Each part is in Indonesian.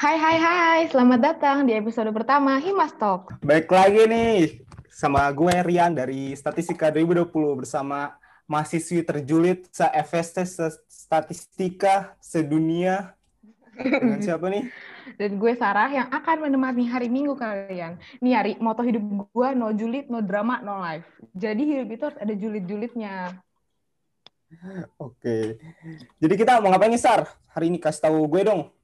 Hai hai hai, selamat datang di episode pertama Himas Talk. Baik lagi nih sama gue Rian dari Statistika 2020 bersama mahasiswi terjulit se-FST Statistika sedunia. Dengan siapa nih? Dan gue Sarah yang akan menemani hari Minggu kalian. Nih hari, moto hidup gue no julid, no drama, no life. Jadi hidup itu harus ada julid-julidnya. Oke. Jadi kita mau ngapain nih, Sar? Hari ini kasih tahu gue dong.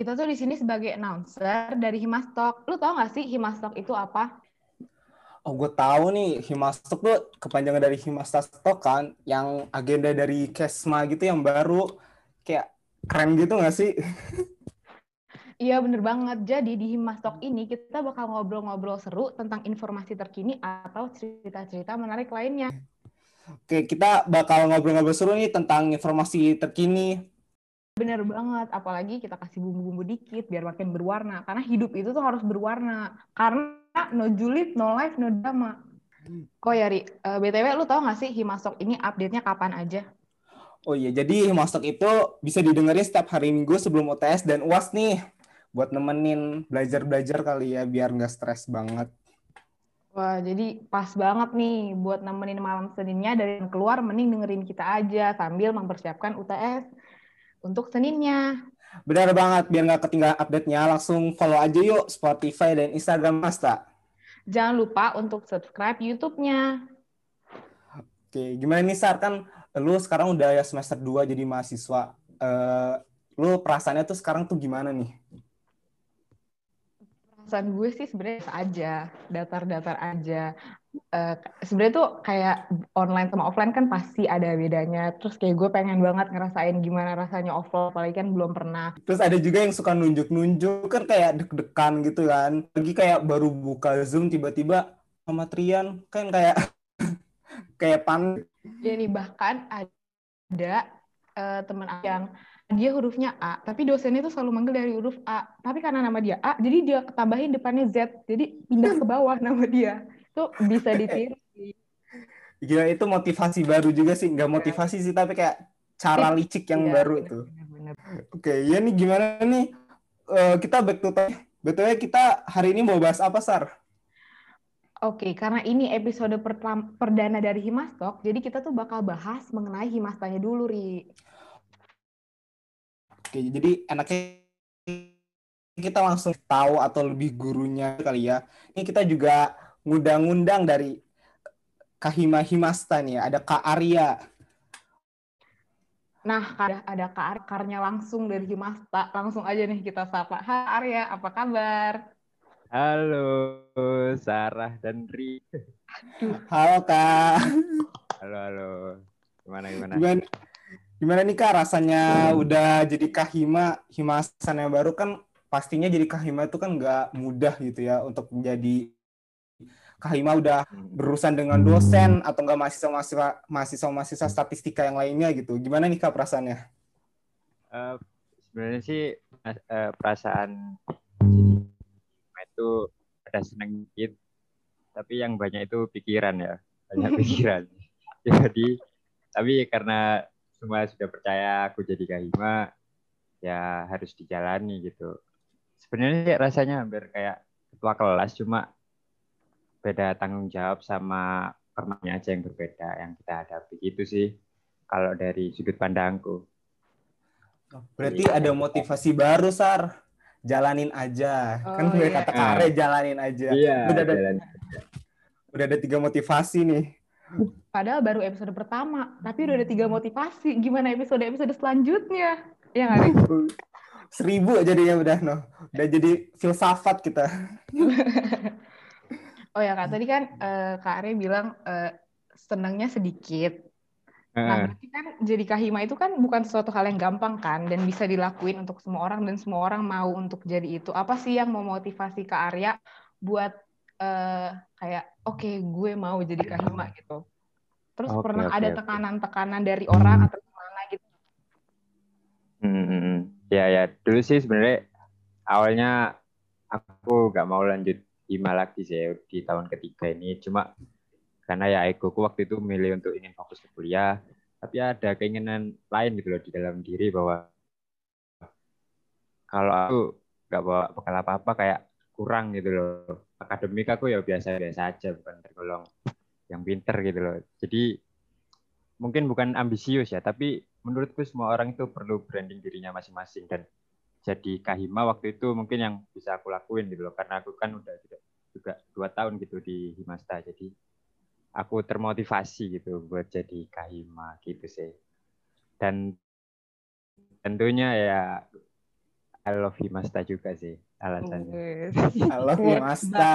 Kita tuh di sini sebagai announcer dari Himastok. Lu tau gak sih Himastok itu apa? Oh, gue tahu nih Himastok tuh kepanjangan dari Himastok kan, yang agenda dari Kesma gitu yang baru kayak keren gitu gak sih? Iya bener banget. Jadi di Himastok ini kita bakal ngobrol-ngobrol seru tentang informasi terkini atau cerita-cerita menarik lainnya. Oke, kita bakal ngobrol-ngobrol seru nih tentang informasi terkini. Bener banget. Apalagi kita kasih bumbu-bumbu dikit biar makin berwarna. Karena hidup itu tuh harus berwarna. Karena no julid, no life, no drama. Kok ya, Ri? Uh, BTW, lu tau gak sih Himastok ini update-nya kapan aja? Oh iya, jadi Himastok itu bisa didengerin setiap hari Minggu sebelum UTS dan UAS nih buat nemenin belajar-belajar kali ya biar nggak stres banget. Wah, jadi pas banget nih buat nemenin malam Seninnya dari keluar mending dengerin kita aja sambil mempersiapkan UTS untuk Seninnya. Benar banget, biar nggak ketinggalan update-nya langsung follow aja yuk Spotify dan Instagram Masta. Jangan lupa untuk subscribe YouTube-nya. Oke, gimana nih Sar? Kan lu sekarang udah ya semester 2 jadi mahasiswa. Uh, lu perasaannya tuh sekarang tuh gimana nih? perasaan gue sih sebenarnya aja, datar-datar aja. Uh, sebenarnya tuh kayak online sama offline kan pasti ada bedanya. Terus kayak gue pengen banget ngerasain gimana rasanya offline, apalagi kan belum pernah. Terus ada juga yang suka nunjuk-nunjuk kan kayak deg-degan gitu kan. Lagi kayak baru buka Zoom tiba-tiba sama Trian kan kayak kayak pan. Ya nih bahkan ada uh, teman yang dia hurufnya A, tapi dosennya tuh selalu manggil dari huruf A. Tapi karena nama dia A, jadi dia tambahin depannya Z. Jadi pindah ke bawah nama dia. Itu bisa ditiru. Gila, itu motivasi baru juga sih. Nggak motivasi sih, tapi kayak cara licik yang ya, baru bener, itu. Oke, ya nih gimana nih? Uh, kita back to topic. Betulnya kita hari ini mau bahas apa, Sar? Oke, karena ini episode perdana dari Himastok, jadi kita tuh bakal bahas mengenai Himastanya dulu, Ri. Oke, jadi enaknya kita langsung tahu atau lebih gurunya kali ya. Ini kita juga ngundang-ngundang dari Kahima Himasta nih, ada Kak Arya. Nah, ada ada Kak Arya langsung dari Himasta. Langsung aja nih kita sapa. Hai Arya, apa kabar? Halo, Sarah dan Ri. Halo Kak. Halo, halo. Gimana, gimana? Gimana, Gimana nih Kak rasanya udah jadi kahima, himasan yang baru kan pastinya jadi kahima itu kan nggak mudah gitu ya untuk menjadi kahima udah berurusan dengan dosen atau enggak mahasiswa-mahasiswa mahasiswa-mahasiswa statistika yang lainnya gitu. Gimana nih Kak perasaannya? Uh, sebenarnya sih uh, perasaan itu ada seneng dikit, tapi yang banyak itu pikiran ya, banyak pikiran. Jadi tapi karena semua sudah percaya aku jadi kahima ya harus dijalani gitu sebenarnya rasanya hampir kayak ketua kelas cuma beda tanggung jawab sama permainan aja yang berbeda yang kita hadapi gitu sih kalau dari sudut pandangku berarti ya. ada motivasi baru sar jalanin aja oh, kan gue iya. kata kare jalanin aja iya, udah ada udah ada tiga motivasi nih Padahal baru episode pertama, tapi udah ada tiga motivasi. Gimana episode-episode selanjutnya? Ya nggak Seribu aja dia udah, no. Udah jadi filsafat kita. oh ya, Kak. Tadi kan uh, Kak Are bilang uh, senangnya sedikit. Nah, berarti kan jadi kahima itu kan bukan sesuatu hal yang gampang kan dan bisa dilakuin untuk semua orang dan semua orang mau untuk jadi itu. Apa sih yang memotivasi Kak Arya buat uh, kayak oke okay, gue mau jadi kahima gitu? Terus okay, pernah okay, ada tekanan-tekanan dari orang atau gimana gitu? Hmm, hmm, hmm, ya ya. Dulu sih sebenarnya awalnya aku gak mau lanjut hima lagi sih di tahun ketiga ini? Cuma karena ya egoku waktu itu milih untuk ingin fokus ke kuliah tapi ada keinginan lain gitu loh di dalam diri bahwa kalau aku nggak bawa bekal apa-apa kayak kurang gitu loh. Akademik aku ya biasa-biasa aja bukan tergolong yang pinter gitu loh. Jadi mungkin bukan ambisius ya tapi menurutku semua orang itu perlu branding dirinya masing-masing dan jadi kahima waktu itu mungkin yang bisa aku lakuin gitu loh. Karena aku kan udah juga dua tahun gitu di Himasta. Jadi aku termotivasi gitu buat jadi kahima gitu sih. Dan tentunya ya I love Himasta juga sih alasannya. I love Himasta.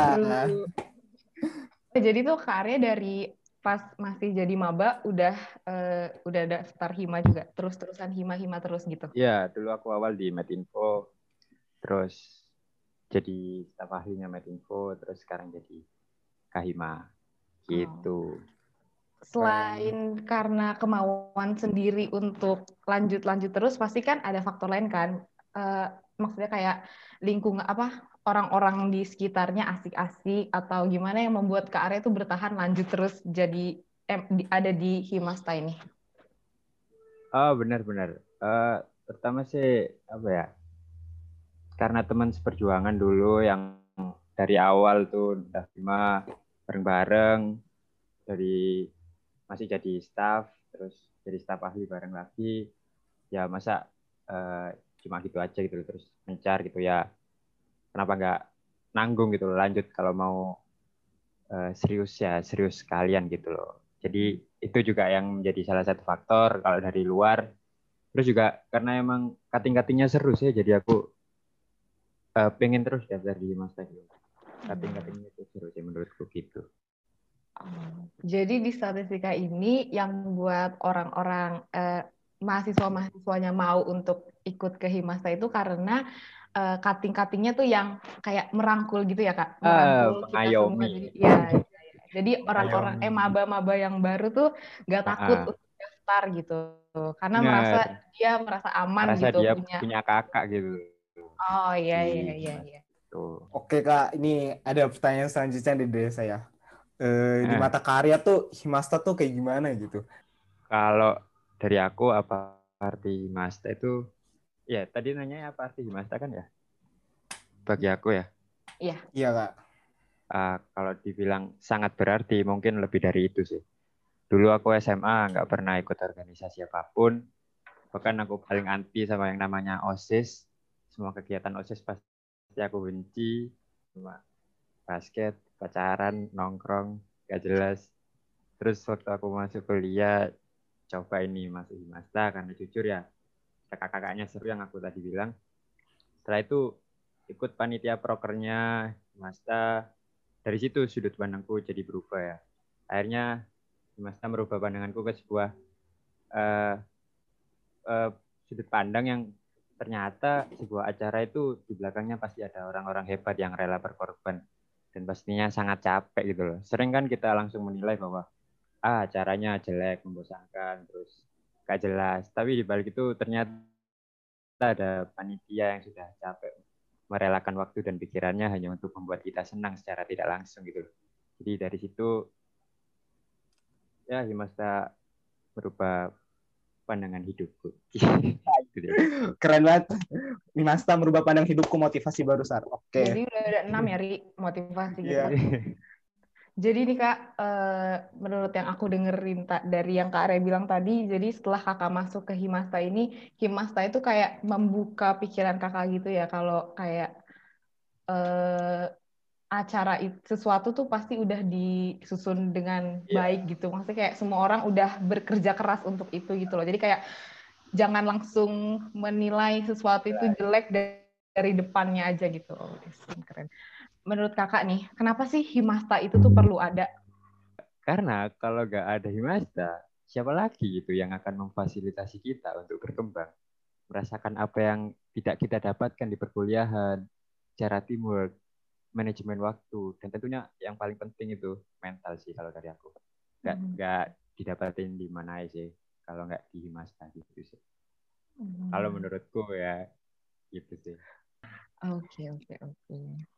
Jadi tuh karya dari pas masih jadi maba udah uh, udah ada start hima juga. Terus terusan hima hima terus gitu. Iya dulu aku awal di Medinfo terus jadi staf ahlinya Medinfo terus sekarang jadi kahima gitu. Oh. Selain karena kemauan sendiri untuk lanjut-lanjut terus pasti kan ada faktor lain kan. Uh, maksudnya kayak lingkungan apa orang-orang di sekitarnya asik-asik atau gimana yang membuat Kak Arya itu bertahan lanjut terus jadi eh, ada di Himasta ini? Oh benar-benar. Uh, pertama sih apa ya? Karena teman seperjuangan dulu yang dari awal tuh udah Hima bareng-bareng dari masih jadi staff terus jadi staff ahli bareng lagi ya masa uh, cuma gitu aja gitu terus mencar gitu ya. Kenapa nggak nanggung gitu loh lanjut kalau mau uh, serius ya serius kalian gitu loh. Jadi itu juga yang menjadi salah satu faktor kalau dari luar. Terus juga karena emang kating-katingnya seru sih jadi aku uh, pengen terus daftar di masa gitu kating-katingnya itu seru sih menurutku gitu. Jadi di statistika ini yang buat orang-orang eh, mahasiswa-mahasiswanya mau untuk ikut ke Himasta itu karena uh, cutting-cuttingnya tuh yang kayak merangkul gitu ya kak, ah, merangkul uh, kita semua. Jadi, ya, ya, ya. jadi orang-orang eh maba-maba yang baru tuh nggak takut uh, untuk daftar gitu, karena nah, merasa dia merasa aman merasa gitu dia punya. punya kakak gitu. Oh iya iya iya. iya. Oke kak, ini ada pertanyaan selanjutnya di desa ya eh, di mata karya tuh Himasta tuh kayak gimana gitu? Kalau dari aku apa arti Himasta itu ya tadi nanya apa arti Himasta kan ya? Bagi aku ya. Iya. Iya kak. Uh, kalau dibilang sangat berarti mungkin lebih dari itu sih. Dulu aku SMA nggak pernah ikut organisasi apa pun. Bahkan aku paling anti sama yang namanya OSIS. Semua kegiatan OSIS pasti aku benci. Cuma basket, pacaran nongkrong gak jelas terus waktu aku masuk kuliah coba ini masuk Himasta karena jujur ya kakak-kakaknya seru yang aku tadi bilang. Setelah itu ikut panitia prokernya Himasta dari situ sudut pandangku jadi berubah ya. Akhirnya Himasta merubah pandanganku ke sebuah uh, uh, sudut pandang yang ternyata sebuah acara itu di belakangnya pasti ada orang-orang hebat yang rela berkorban. Dan pastinya sangat capek gitu loh. Sering kan kita langsung menilai bahwa ah caranya jelek, membosankan, terus gak jelas. Tapi di balik itu ternyata ada panitia yang sudah capek merelakan waktu dan pikirannya hanya untuk membuat kita senang secara tidak langsung gitu loh. Jadi dari situ ya Himasta berubah pandangan hidupku. Gitu Keren banget. Masta merubah pandang hidupku motivasi baru saat. Oke. Okay. Jadi udah ada enam ya, Ri, motivasi gitu. Yeah. Jadi nih Kak, uh, menurut yang aku dengerin dari yang Kak Are bilang tadi, jadi setelah Kakak masuk ke Himasta ini, Himasta itu kayak membuka pikiran Kakak gitu ya, kalau kayak uh, acara itu sesuatu tuh pasti udah disusun dengan yeah. baik gitu. Maksudnya kayak semua orang udah bekerja keras untuk itu gitu loh. Jadi kayak jangan langsung menilai sesuatu itu jelek dari, depannya aja gitu. Oh, keren. Menurut kakak nih, kenapa sih himasta itu tuh perlu ada? Karena kalau nggak ada himasta, siapa lagi itu yang akan memfasilitasi kita untuk berkembang, merasakan apa yang tidak kita dapatkan di perkuliahan, cara teamwork, manajemen waktu, dan tentunya yang paling penting itu mental sih kalau dari aku. Nggak hmm. nggak didapatin di mana sih kalau nggak di Himasta gitu sih. Hmm. Kalau menurutku ya gitu sih. Oke oke oke.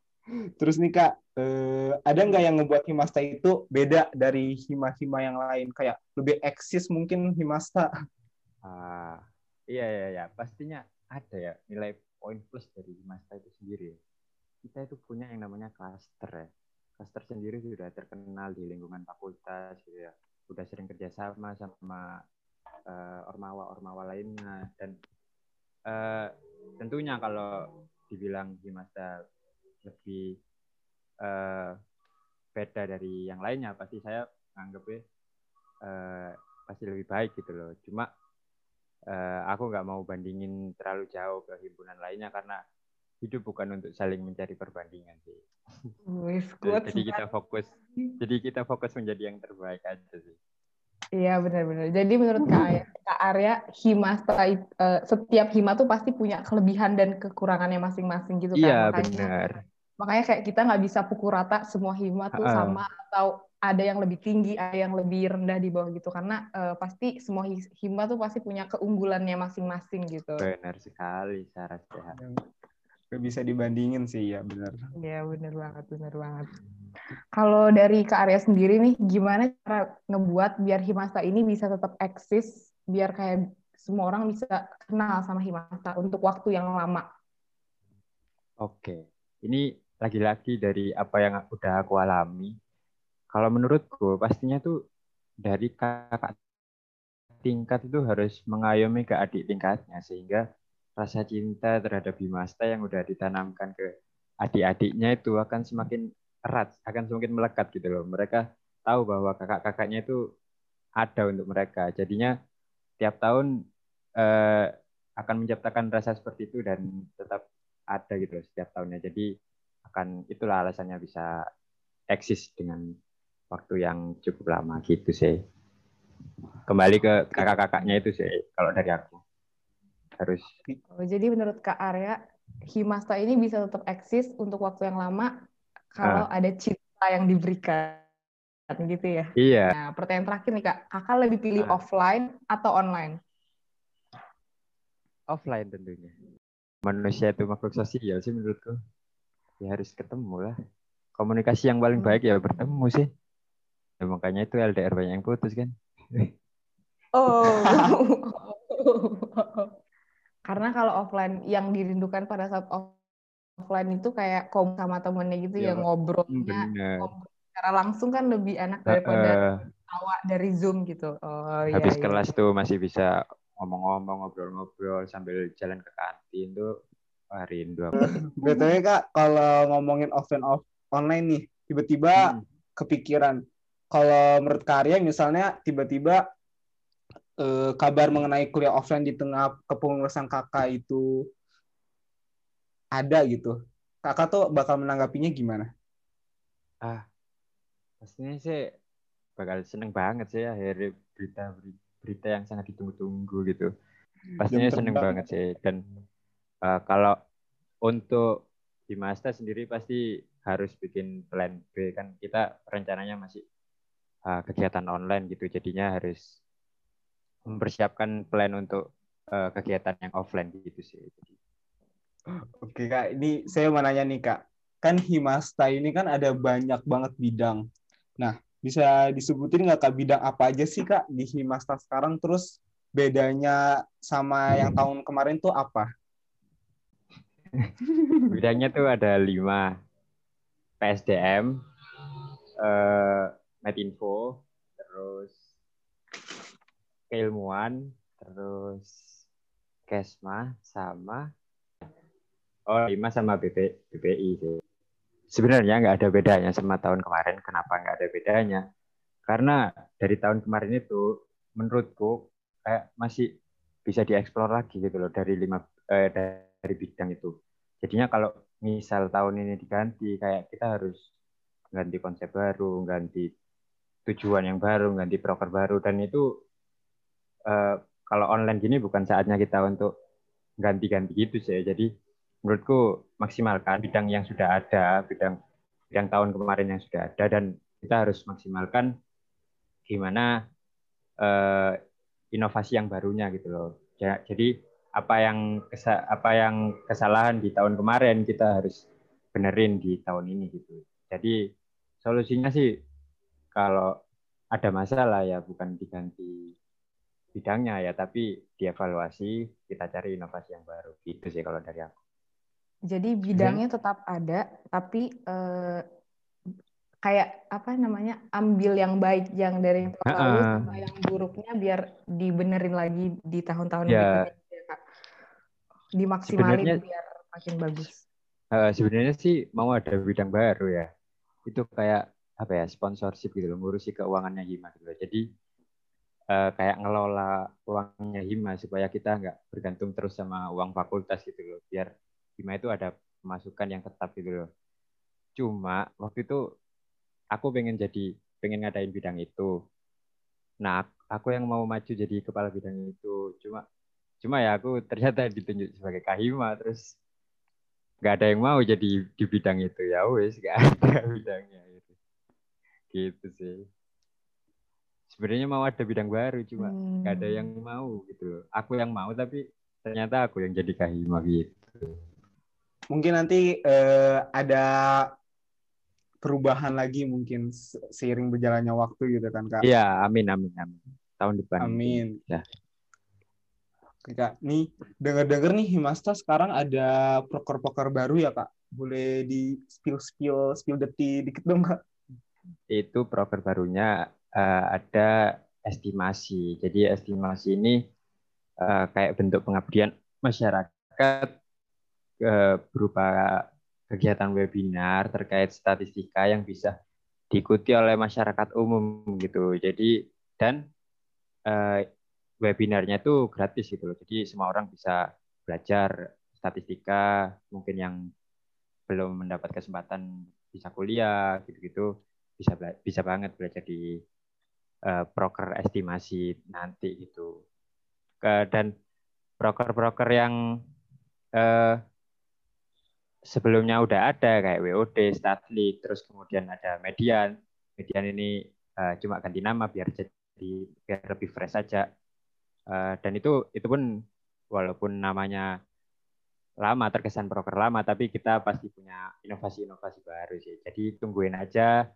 Terus nih kak, eh, ada nggak yang ngebuat Himasta itu beda dari hima-hima yang lain? Kayak lebih eksis mungkin Himasta? Ah, iya iya iya pastinya ada ya nilai poin plus dari Masta itu sendiri. Kita itu punya yang namanya cluster ya. Cluster sendiri sudah terkenal di lingkungan fakultas gitu ya. Udah sering kerjasama sama uh, ormawa-ormawa lainnya dan uh, tentunya kalau dibilang Himasta lebih uh, beda dari yang lainnya pasti saya anggapnya uh, pasti lebih baik gitu loh. Cuma uh, aku nggak mau bandingin terlalu jauh ke himpunan lainnya karena hidup bukan untuk saling mencari perbandingan sih. Wih, jadi kita fokus, jadi kita fokus menjadi yang terbaik aja sih. Iya benar-benar. Jadi menurut Kak Arya, Kak Arya hima setelah uh, setiap hima tuh pasti punya kelebihan dan kekurangannya masing-masing gitu kan. Iya benar. Makanya kayak kita nggak bisa pukul rata semua hima tuh uh. sama atau ada yang lebih tinggi, ada yang lebih rendah di bawah gitu. Karena uh, pasti semua hima tuh pasti punya keunggulannya masing-masing gitu. Benar sekali, syarat sehat. Gak bisa dibandingin sih, ya benar. Iya, benar banget, benar banget. Kalau dari Kak Arya sendiri nih, gimana cara ngebuat biar Himasta ini bisa tetap eksis, biar kayak semua orang bisa kenal sama Himasta untuk waktu yang lama? Oke, ini lagi-lagi dari apa yang udah aku alami kalau menurutku pastinya tuh dari kakak tingkat itu harus mengayomi ke adik tingkatnya sehingga rasa cinta terhadap Bimasta yang udah ditanamkan ke adik-adiknya itu akan semakin erat, akan semakin melekat gitu loh. Mereka tahu bahwa kakak-kakaknya itu ada untuk mereka. Jadinya tiap tahun eh, akan menciptakan rasa seperti itu dan tetap ada gitu loh setiap tahunnya. Jadi akan itulah alasannya bisa eksis dengan waktu yang cukup lama gitu sih. Kembali ke kakak-kakaknya itu sih kalau dari aku. Harus. Oh, jadi menurut Kak Arya, Himasta ini bisa tetap eksis untuk waktu yang lama kalau uh. ada cinta yang diberikan gitu ya. Iya. Nah, pertanyaan terakhir nih Kak, Kakak lebih pilih uh. offline atau online? Offline tentunya. Manusia itu makhluk sosial sih menurutku. Ya harus ketemu lah. Komunikasi yang paling baik ya bertemu sih. Ya, makanya itu LDR banyak yang putus kan. Oh. Karena kalau offline yang dirindukan pada saat offline itu kayak kom sama temennya gitu ya, ya ngobrolnya ngobrol secara langsung kan lebih enak daripada uh, dari Zoom gitu. Oh, iya, habis iya, kelas iya. tuh masih bisa ngomong-ngomong ngobrol-ngobrol sambil jalan ke kantin tuh wah rindu aku. Betulnya Kak, kalau ngomongin offline off online nih, tiba-tiba hmm. kepikiran kalau menurut karya misalnya tiba-tiba eh, kabar mengenai kuliah offline di tengah kepengurusan kakak itu ada gitu kakak tuh bakal menanggapinya gimana ah pastinya sih bakal seneng banget sih akhirnya berita berita yang sangat ditunggu-tunggu gitu pastinya seneng banget sih dan uh, kalau untuk di master sendiri pasti harus bikin plan B kan kita rencananya masih uh, kegiatan online gitu jadinya harus mempersiapkan plan untuk uh, kegiatan yang offline gitu sih. Oke kak, ini saya mau nanya nih kak, kan Himasta ini kan ada banyak banget bidang. Nah, bisa disebutin nggak kak bidang apa aja sih kak di Himasta sekarang? Terus bedanya sama yang tahun kemarin tuh apa? Bidangnya tuh ada lima, PSDM, eh, Metinfo, terus keilmuan, terus Kesma sama oh lima sama BP, BPI sih. Sebenarnya nggak ada bedanya sama tahun kemarin. Kenapa nggak ada bedanya? Karena dari tahun kemarin itu menurutku kayak masih bisa dieksplor lagi gitu loh dari lima eh, dari bidang itu. Jadinya kalau misal tahun ini diganti kayak kita harus ganti konsep baru, ganti tujuan yang baru, ganti broker baru dan itu uh, kalau online gini bukan saatnya kita untuk ganti-ganti gitu sih. Jadi menurutku maksimalkan bidang yang sudah ada, bidang bidang tahun kemarin yang sudah ada dan kita harus maksimalkan gimana uh, inovasi yang barunya gitu loh. Jadi apa yang kesa apa yang kesalahan di tahun kemarin kita harus benerin di tahun ini gitu. Jadi solusinya sih kalau ada masalah ya bukan diganti bidangnya ya, tapi dievaluasi, kita cari inovasi yang baru. Gitu sih kalau dari aku. Jadi bidangnya tetap ada, tapi eh, kayak apa namanya ambil yang baik yang dari yang tahun lalu sama yang buruknya biar dibenerin lagi di tahun-tahun Ya. berikutnya ya. Dimaksimalin Sebenarnya- biar makin bagus. Eh, sebenarnya sih mau ada bidang baru ya. Itu kayak apa ya sponsorship gitu loh, ngurusi keuangannya Hima gitu loh. Jadi eh, kayak ngelola uangnya Hima supaya kita nggak bergantung terus sama uang fakultas gitu loh. Biar Hima itu ada pemasukan yang tetap gitu loh. Cuma waktu itu aku pengen jadi pengen ngadain bidang itu. Nah, aku yang mau maju jadi kepala bidang itu. Cuma cuma ya aku ternyata ditunjuk sebagai kahima terus nggak ada yang mau jadi di bidang itu. Ya wes nggak ada bidangnya gitu. Gitu sih. Sebenarnya mau ada bidang baru cuma nggak ada yang Hmm. mau gitu. Loh aku yang mau tapi ternyata aku yang jadi kahima gitu. Mungkin nanti eh, ada perubahan lagi mungkin se- seiring berjalannya waktu gitu kan kak. iya amin amin amin. Tahun depan. Amin. ya Kak, nih denger-denger nih Himasta sekarang ada proker-proker baru ya kak. Boleh di spill spill detik dikit dong kak. itu proker barunya eh, ada estimasi. Jadi estimasi ini eh, kayak bentuk pengabdian masyarakat eh, berupa kegiatan webinar terkait statistika yang bisa diikuti oleh masyarakat umum gitu. Jadi dan eh, webinarnya itu gratis gitu loh. Jadi semua orang bisa belajar statistika, mungkin yang belum mendapat kesempatan bisa kuliah gitu-gitu bisa bisa banget belajar di eh, proker estimasi nanti gitu. Ke, dan proker-proker yang eh, sebelumnya udah ada kayak WOD, Statlik, terus kemudian ada Median. Median ini eh, cuma ganti nama biar jadi biar lebih fresh saja. Eh, dan itu itu pun walaupun namanya lama terkesan proker lama tapi kita pasti punya inovasi-inovasi baru sih. Jadi tungguin aja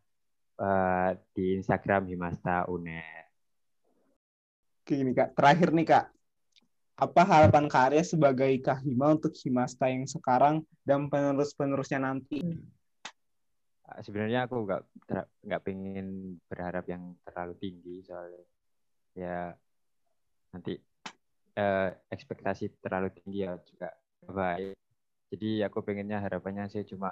eh, di Instagram Himasta UNER. Oke gini kak, terakhir nih kak. Apa harapan Kak Arya sebagai Kahima untuk Himasta yang sekarang dan penerus-penerusnya nanti? Eh, Sebenarnya aku nggak nggak pengen berharap yang terlalu tinggi soalnya ya nanti eh, ekspektasi terlalu tinggi ya juga baik. Jadi aku pengennya harapannya sih cuma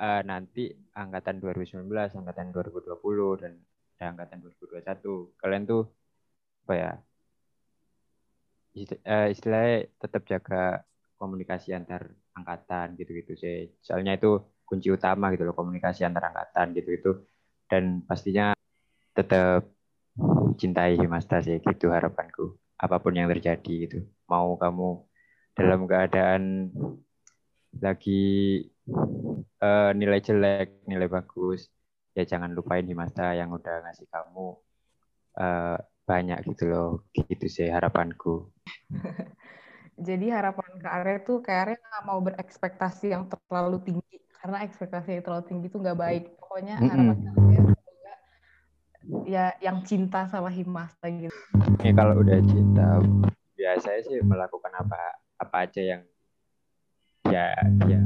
eh, nanti angkatan 2019, angkatan 2020 dan ada angkatan 2021 kalian tuh apa ya eh, istilahnya tetap jaga komunikasi antar angkatan gitu-gitu sih. Soalnya itu kunci utama gitu loh komunikasi antar angkatan gitu-gitu dan pastinya tetap cintai Himasta sih gitu harapanku. Apa pun yang terjadi gitu. Mau kamu dalam keadaan lagi eh, nilai jelek nilai bagus ya jangan lupain Himasta yang udah ngasih kamu eh, banyak gitu loh. Gitu sih harapanku. Jadi harapan Kak Arya tuh Kak Arya nggak mau berekspektasi yang terlalu tinggi. Karena ekspektasi yang terlalu tinggi itu nggak baik. Pokoknya harapan Arya semoga ya yang cinta sama Himasta gitu. ya kalau udah cinta biasanya sih melakukan apa apa aja yang ya ya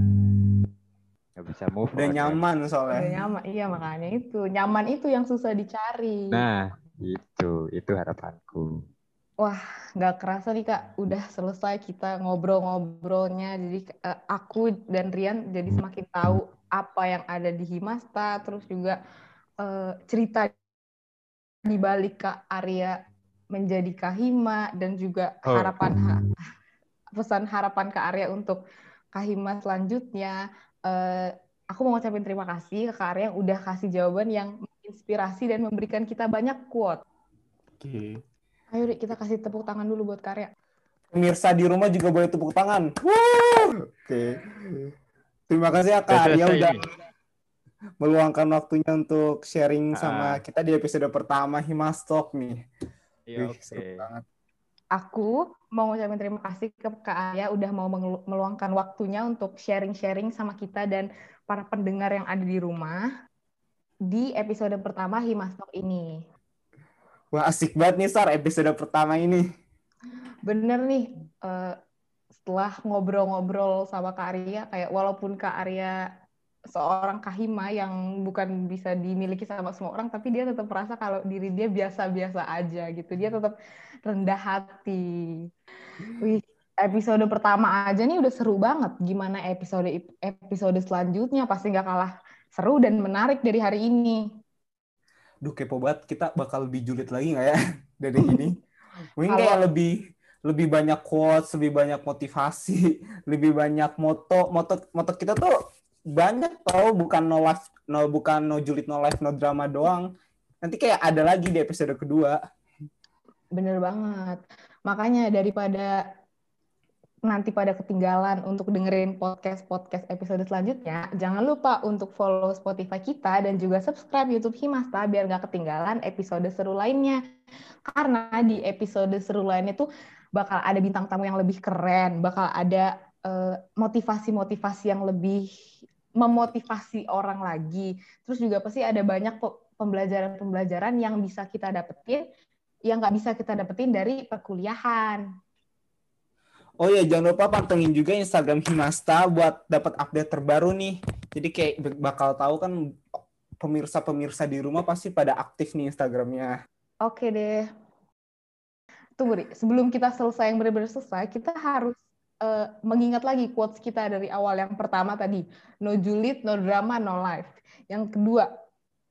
nggak bisa move Udah on ya. nyaman Udah soalnya. nyaman, iya makanya itu nyaman itu yang susah dicari. nah itu itu harapanku Wah, nggak kerasa nih Kak, udah selesai kita ngobrol-ngobrolnya. Jadi eh, aku dan Rian jadi semakin tahu apa yang ada di Himasta, terus juga eh, cerita di balik Kak Arya menjadi Kahima dan juga Oh. harapan ha- pesan harapan Kak Arya untuk Kahima selanjutnya. Eh, aku mau ngucapin terima kasih ke Kak Arya yang udah kasih jawaban yang menginspirasi dan memberikan kita banyak quote. Oke. Ayo Rik, kita kasih tepuk tangan dulu buat Karya. Pemirsa di rumah juga boleh tepuk tangan. Oke. Terima kasih ya Kak Arya udah ini. Meluangkan waktunya untuk sharing Ah. sama kita di episode pertama Himastok nih. Iya, Wih, oke. seru banget. Aku mau ngucapin terima kasih ke Kak Arya udah mau meluangkan waktunya untuk sharing-sharing sama kita dan para pendengar yang ada di rumah di episode pertama Himastok ini. Wah asik banget nih Sar episode pertama ini. Bener nih, uh, setelah ngobrol-ngobrol sama Kak Arya, kayak walaupun Kak Arya seorang kahima yang bukan bisa dimiliki sama semua orang, tapi dia tetap merasa kalau diri dia biasa-biasa aja gitu. Dia tetap rendah hati. Wih, episode pertama aja nih udah seru banget. Gimana episode episode selanjutnya pasti nggak kalah seru dan menarik dari hari ini. Duh kepo banget, kita bakal lebih julid lagi nggak ya dari ini? Mungkin kayak lebih lebih banyak quotes, lebih banyak motivasi, lebih banyak moto. Moto moto kita tuh banyak tau bukan no life no bukan no julid no life no drama doang. Nanti kayak ada lagi di episode kedua. Bener banget. Makanya daripada nanti pada ketinggalan untuk dengerin podcast-podcast episode selanjutnya, jangan lupa untuk follow Spotify kita dan juga subscribe YouTube Himasta biar nggak ketinggalan episode seru lainnya. Karena di episode seru lainnya tuh bakal ada bintang tamu yang lebih keren, bakal ada eh, motivasi-motivasi yang lebih memotivasi orang lagi. Terus juga pasti ada banyak pembelajaran-pembelajaran yang bisa kita dapetin, yang nggak bisa kita dapetin dari perkuliahan. Oh ya, jangan lupa pantengin juga Instagram Himasta buat dapat update terbaru nih. Jadi kayak bakal tahu kan pemirsa-pemirsa di rumah pasti pada aktif nih Instagramnya. Oke deh. Tunggu, Ri. Sebelum kita selesai yang benar-benar selesai, kita harus uh, mengingat lagi quotes kita dari awal yang pertama tadi no julid no drama no life yang kedua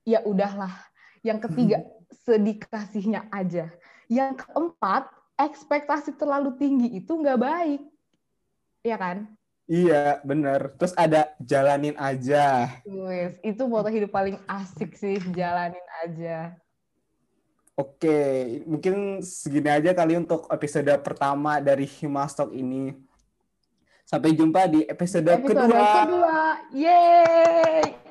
ya udahlah yang ketiga sedikasihnya aja yang keempat ekspektasi terlalu tinggi itu nggak baik ya kan Iya, bener. Terus ada jalanin aja. Wis, itu foto hidup paling asik sih, jalanin aja. Oke, mungkin segini aja kali untuk episode pertama dari Himastok ini. Sampai jumpa di episode, episode kedua. kedua. Yeay!